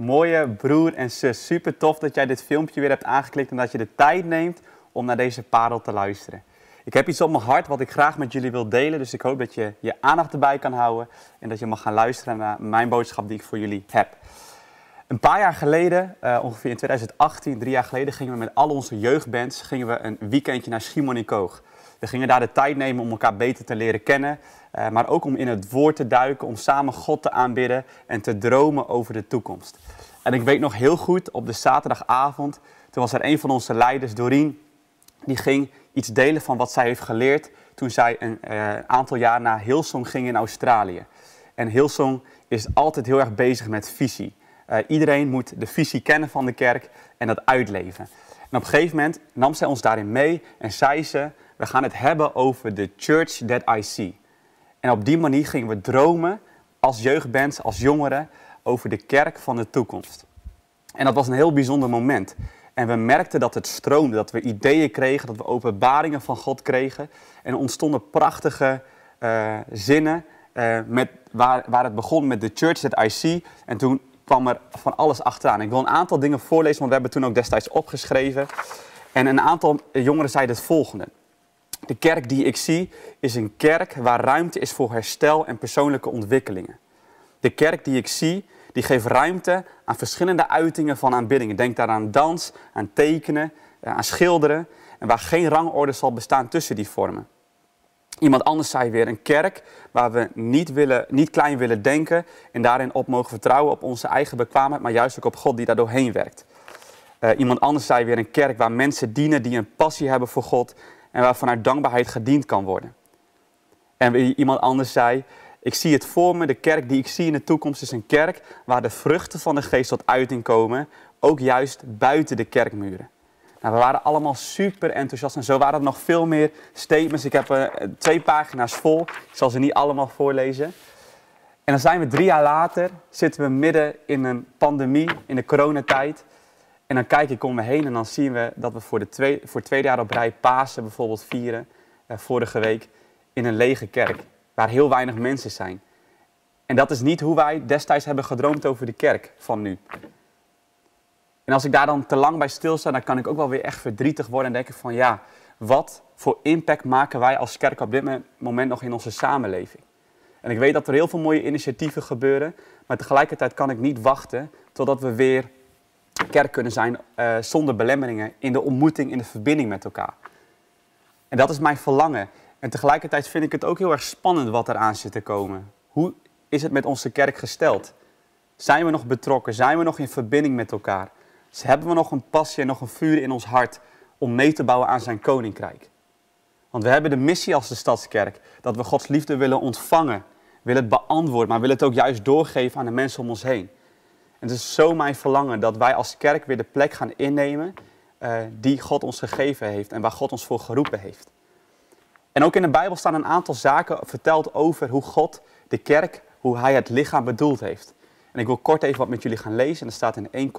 Mooie broer en zus, super tof dat jij dit filmpje weer hebt aangeklikt en dat je de tijd neemt om naar deze parel te luisteren. Ik heb iets op mijn hart wat ik graag met jullie wil delen, dus ik hoop dat je je aandacht erbij kan houden en dat je mag gaan luisteren naar mijn boodschap die ik voor jullie heb. Een paar jaar geleden, uh, ongeveer in 2018, drie jaar geleden, gingen we met al onze jeugdbands gingen we een weekendje naar Schiermonnikoog. We gingen daar de tijd nemen om elkaar beter te leren kennen, uh, maar ook om in het woord te duiken, om samen God te aanbidden en te dromen over de toekomst. En ik weet nog heel goed, op de zaterdagavond, toen was er een van onze leiders, Doreen, die ging iets delen van wat zij heeft geleerd toen zij een uh, aantal jaar naar Hillsong ging in Australië. En Hillsong is altijd heel erg bezig met visie. Uh, iedereen moet de visie kennen van de kerk en dat uitleven. En op een gegeven moment nam zij ons daarin mee en zei ze: We gaan het hebben over de church that I see. En op die manier gingen we dromen als jeugdbands, als jongeren, over de kerk van de toekomst. En dat was een heel bijzonder moment. En we merkten dat het stroomde, dat we ideeën kregen, dat we openbaringen van God kregen. En er ontstonden prachtige uh, zinnen, uh, met, waar, waar het begon met de Church that I see. En toen kwam er van alles achteraan. Ik wil een aantal dingen voorlezen, want we hebben toen ook destijds opgeschreven. En een aantal jongeren zeiden het volgende. De kerk die ik zie is een kerk waar ruimte is voor herstel en persoonlijke ontwikkelingen. De kerk die ik zie, die geeft ruimte aan verschillende uitingen van aanbiddingen. Denk daar aan dans, aan tekenen, eh, aan schilderen. En waar geen rangorde zal bestaan tussen die vormen. Iemand anders zei weer een kerk waar we niet, willen, niet klein willen denken en daarin op mogen vertrouwen op onze eigen bekwaamheid, maar juist ook op God die daar doorheen werkt. Uh, iemand anders zei weer een kerk waar mensen dienen die een passie hebben voor God en waar vanuit dankbaarheid gediend kan worden. En iemand anders zei, ik zie het voor me, de kerk die ik zie in de toekomst is een kerk waar de vruchten van de geest tot uiting komen, ook juist buiten de kerkmuren. Nou, we waren allemaal super enthousiast en zo waren er nog veel meer statements. Ik heb uh, twee pagina's vol, ik zal ze niet allemaal voorlezen. En dan zijn we drie jaar later, zitten we midden in een pandemie, in de coronatijd. En dan kijk ik om me heen en dan zien we dat we voor, de twee, voor tweede jaar op rij Pasen bijvoorbeeld vieren, uh, vorige week, in een lege kerk waar heel weinig mensen zijn. En dat is niet hoe wij destijds hebben gedroomd over de kerk van nu. En als ik daar dan te lang bij stilsta, dan kan ik ook wel weer echt verdrietig worden en denken van ja, wat voor impact maken wij als kerk op dit moment nog in onze samenleving? En ik weet dat er heel veel mooie initiatieven gebeuren, maar tegelijkertijd kan ik niet wachten totdat we weer kerk kunnen zijn uh, zonder belemmeringen in de ontmoeting, in de verbinding met elkaar. En dat is mijn verlangen. En tegelijkertijd vind ik het ook heel erg spannend wat er aan zit te komen. Hoe is het met onze kerk gesteld? Zijn we nog betrokken? Zijn we nog in verbinding met elkaar? Hebben we nog een passie en nog een vuur in ons hart om mee te bouwen aan zijn koninkrijk? Want we hebben de missie als de stadskerk dat we Gods liefde willen ontvangen, willen beantwoorden, maar willen het ook juist doorgeven aan de mensen om ons heen. Het is zo mijn verlangen dat wij als kerk weer de plek gaan innemen uh, die God ons gegeven heeft en waar God ons voor geroepen heeft. En ook in de Bijbel staan een aantal zaken verteld over hoe God de kerk, hoe hij het lichaam bedoeld heeft. En ik wil kort even wat met jullie gaan lezen. En dat staat in 1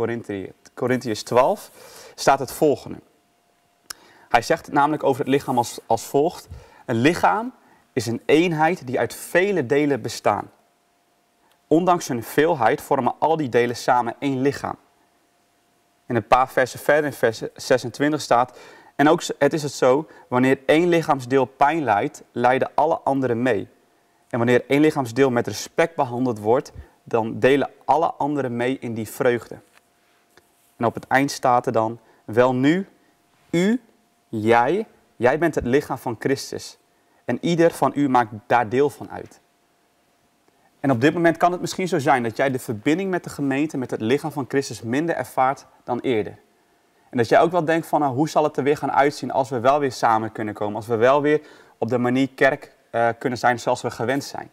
Corinthians 12, staat het volgende. Hij zegt namelijk over het lichaam als, als volgt. Een lichaam is een eenheid die uit vele delen bestaan. Ondanks hun veelheid vormen al die delen samen één lichaam. In een paar versen verder, in vers 26 staat... En ook het is het zo, wanneer één lichaamsdeel pijn lijdt, lijden alle anderen mee. En wanneer één lichaamsdeel met respect behandeld wordt, dan delen alle anderen mee in die vreugde. En op het eind staat er dan, wel nu, u, jij, jij bent het lichaam van Christus. En ieder van u maakt daar deel van uit. En op dit moment kan het misschien zo zijn dat jij de verbinding met de gemeente, met het lichaam van Christus minder ervaart dan eerder. En dat jij ook wel denkt van nou, hoe zal het er weer gaan uitzien als we wel weer samen kunnen komen. Als we wel weer op de manier kerk uh, kunnen zijn zoals we gewend zijn.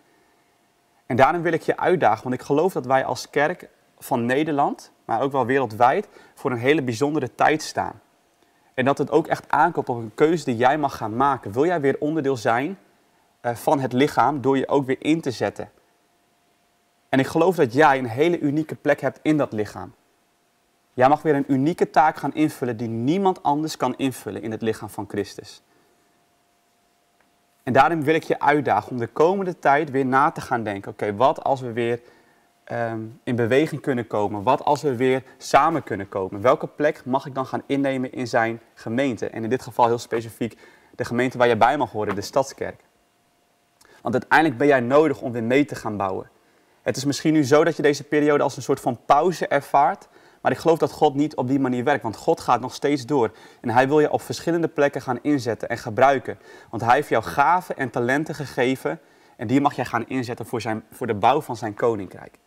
En daarom wil ik je uitdagen, want ik geloof dat wij als kerk van Nederland, maar ook wel wereldwijd, voor een hele bijzondere tijd staan. En dat het ook echt aankomt op een keuze die jij mag gaan maken. Wil jij weer onderdeel zijn uh, van het lichaam door je ook weer in te zetten? En ik geloof dat jij een hele unieke plek hebt in dat lichaam. Jij mag weer een unieke taak gaan invullen die niemand anders kan invullen in het lichaam van Christus. En daarin wil ik je uitdagen om de komende tijd weer na te gaan denken. Oké, wat als we weer ehm, in beweging kunnen komen? Wat als we weer samen kunnen komen? Welke plek mag ik dan gaan innemen in zijn gemeente? En in dit geval heel specifiek de gemeente waar jij bij mag horen, de Stadskerk. Want uiteindelijk ben jij nodig om weer mee te gaan bouwen. Het is misschien nu zo dat je deze periode als een soort van pauze ervaart. Maar ik geloof dat God niet op die manier werkt, want God gaat nog steeds door. En Hij wil je op verschillende plekken gaan inzetten en gebruiken. Want Hij heeft jou gaven en talenten gegeven en die mag jij gaan inzetten voor, zijn, voor de bouw van zijn koninkrijk.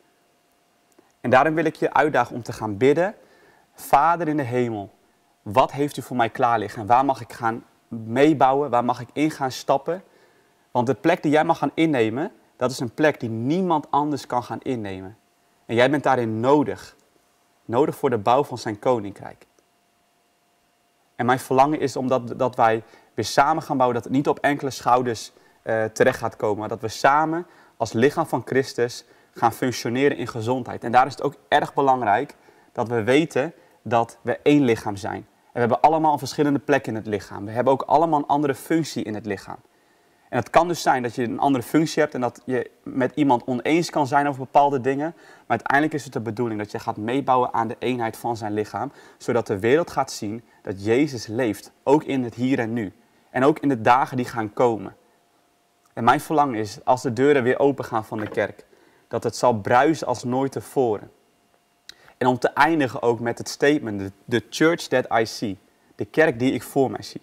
En daarom wil ik je uitdagen om te gaan bidden. Vader in de hemel, wat heeft u voor mij klaar liggen? En waar mag ik gaan meebouwen? Waar mag ik in gaan stappen? Want de plek die jij mag gaan innemen, dat is een plek die niemand anders kan gaan innemen. En jij bent daarin nodig. Nodig voor de bouw van zijn koninkrijk. En mijn verlangen is omdat dat wij weer samen gaan bouwen, dat het niet op enkele schouders uh, terecht gaat komen. Maar dat we samen als lichaam van Christus gaan functioneren in gezondheid. En daar is het ook erg belangrijk dat we weten dat we één lichaam zijn. En we hebben allemaal verschillende plek in het lichaam. We hebben ook allemaal een andere functie in het lichaam. En het kan dus zijn dat je een andere functie hebt en dat je met iemand oneens kan zijn over bepaalde dingen. Maar uiteindelijk is het de bedoeling dat je gaat meebouwen aan de eenheid van zijn lichaam. Zodat de wereld gaat zien dat Jezus leeft, ook in het hier en nu. En ook in de dagen die gaan komen. En mijn verlangen is, als de deuren weer open gaan van de kerk, dat het zal bruisen als nooit tevoren. En om te eindigen ook met het statement, the church that I see, de kerk die ik voor mij zie.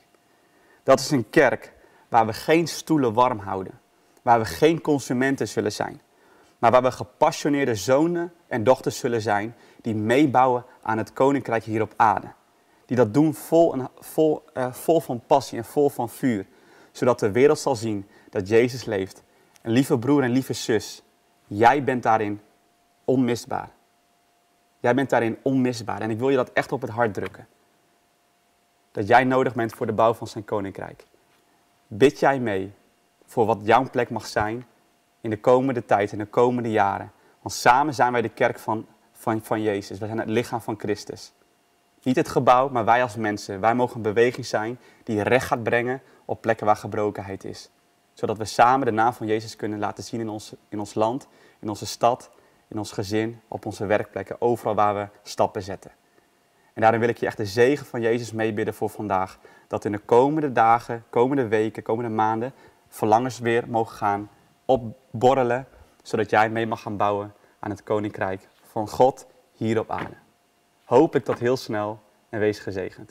Dat is een kerk waar we geen stoelen warm houden, waar we geen consumenten zullen zijn, maar waar we gepassioneerde zonen en dochters zullen zijn die meebouwen aan het koninkrijk hier op aarde. Die dat doen vol, en, vol, uh, vol van passie en vol van vuur, zodat de wereld zal zien dat Jezus leeft. En lieve broer en lieve zus, jij bent daarin onmisbaar. Jij bent daarin onmisbaar. En ik wil je dat echt op het hart drukken. Dat jij nodig bent voor de bouw van zijn koninkrijk. Bid jij mee voor wat jouw plek mag zijn in de komende tijd, in de komende jaren. Want samen zijn wij de kerk van, van, van Jezus. Wij zijn het lichaam van Christus. Niet het gebouw, maar wij als mensen. Wij mogen een beweging zijn die recht gaat brengen op plekken waar gebrokenheid is zodat we samen de naam van Jezus kunnen laten zien in ons, in ons land, in onze stad, in ons gezin, op onze werkplekken, overal waar we stappen zetten. En daarin wil ik je echt de zegen van Jezus meebidden voor vandaag. Dat in de komende dagen, komende weken, komende maanden verlangens weer mogen gaan opborrelen. Zodat jij mee mag gaan bouwen aan het koninkrijk van God hier op aarde. Hoop ik tot heel snel en wees gezegend.